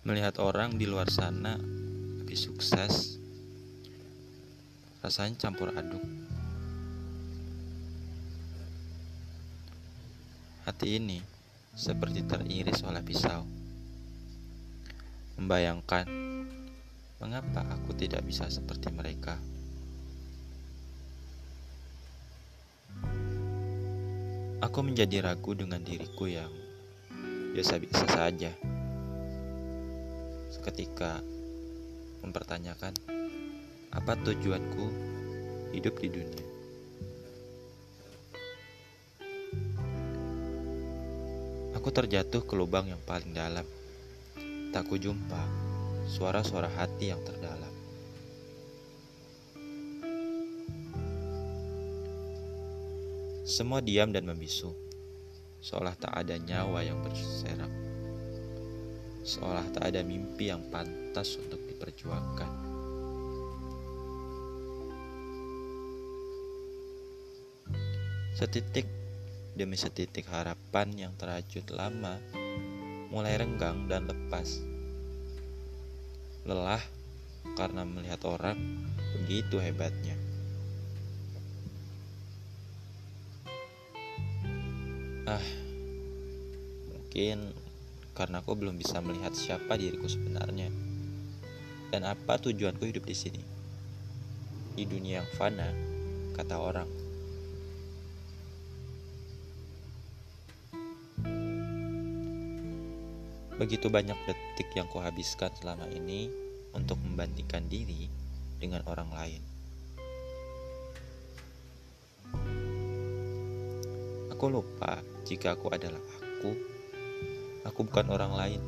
Melihat orang di luar sana lebih sukses, rasanya campur aduk. Hati ini seperti teriris oleh pisau. Membayangkan mengapa aku tidak bisa seperti mereka. Aku menjadi ragu dengan diriku yang biasa-biasa saja. Seketika mempertanyakan apa tujuanku hidup di dunia. Aku terjatuh ke lubang yang paling dalam. Tak kujumpa suara-suara hati yang terdalam. Semua diam dan membisu, seolah tak ada nyawa yang berserak, seolah tak ada mimpi yang pantas untuk diperjuangkan. Setitik demi setitik harapan yang terajut lama mulai renggang dan lepas. Lelah karena melihat orang begitu hebatnya. Ah, mungkin karena aku belum bisa melihat siapa diriku sebenarnya dan apa tujuanku hidup di sini. Di dunia yang fana, kata orang. Begitu banyak detik yang kuhabiskan selama ini untuk membandingkan diri dengan orang lain. Aku lupa jika aku adalah aku. Aku bukan orang lain.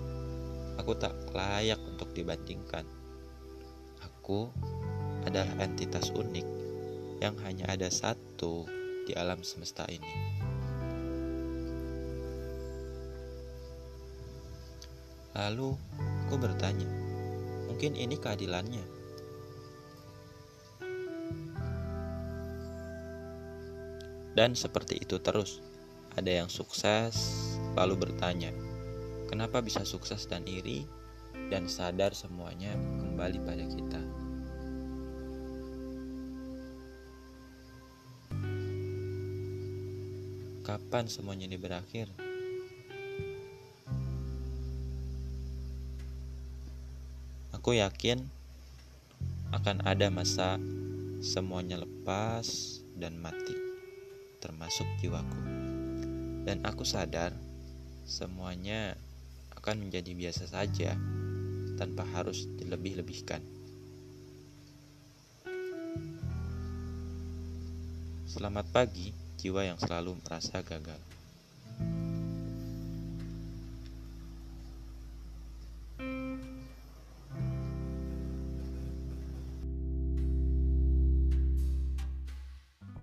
Aku tak layak untuk dibandingkan. Aku adalah entitas unik yang hanya ada satu di alam semesta ini. Lalu aku bertanya, mungkin ini keadilannya. Dan seperti itu terus. Ada yang sukses lalu bertanya, kenapa bisa sukses dan iri dan sadar semuanya kembali pada kita. Kapan semuanya ini berakhir? Aku yakin akan ada masa semuanya lepas dan mati termasuk jiwaku. Dan aku sadar semuanya akan menjadi biasa saja tanpa harus dilebih-lebihkan. Selamat pagi, jiwa yang selalu merasa gagal.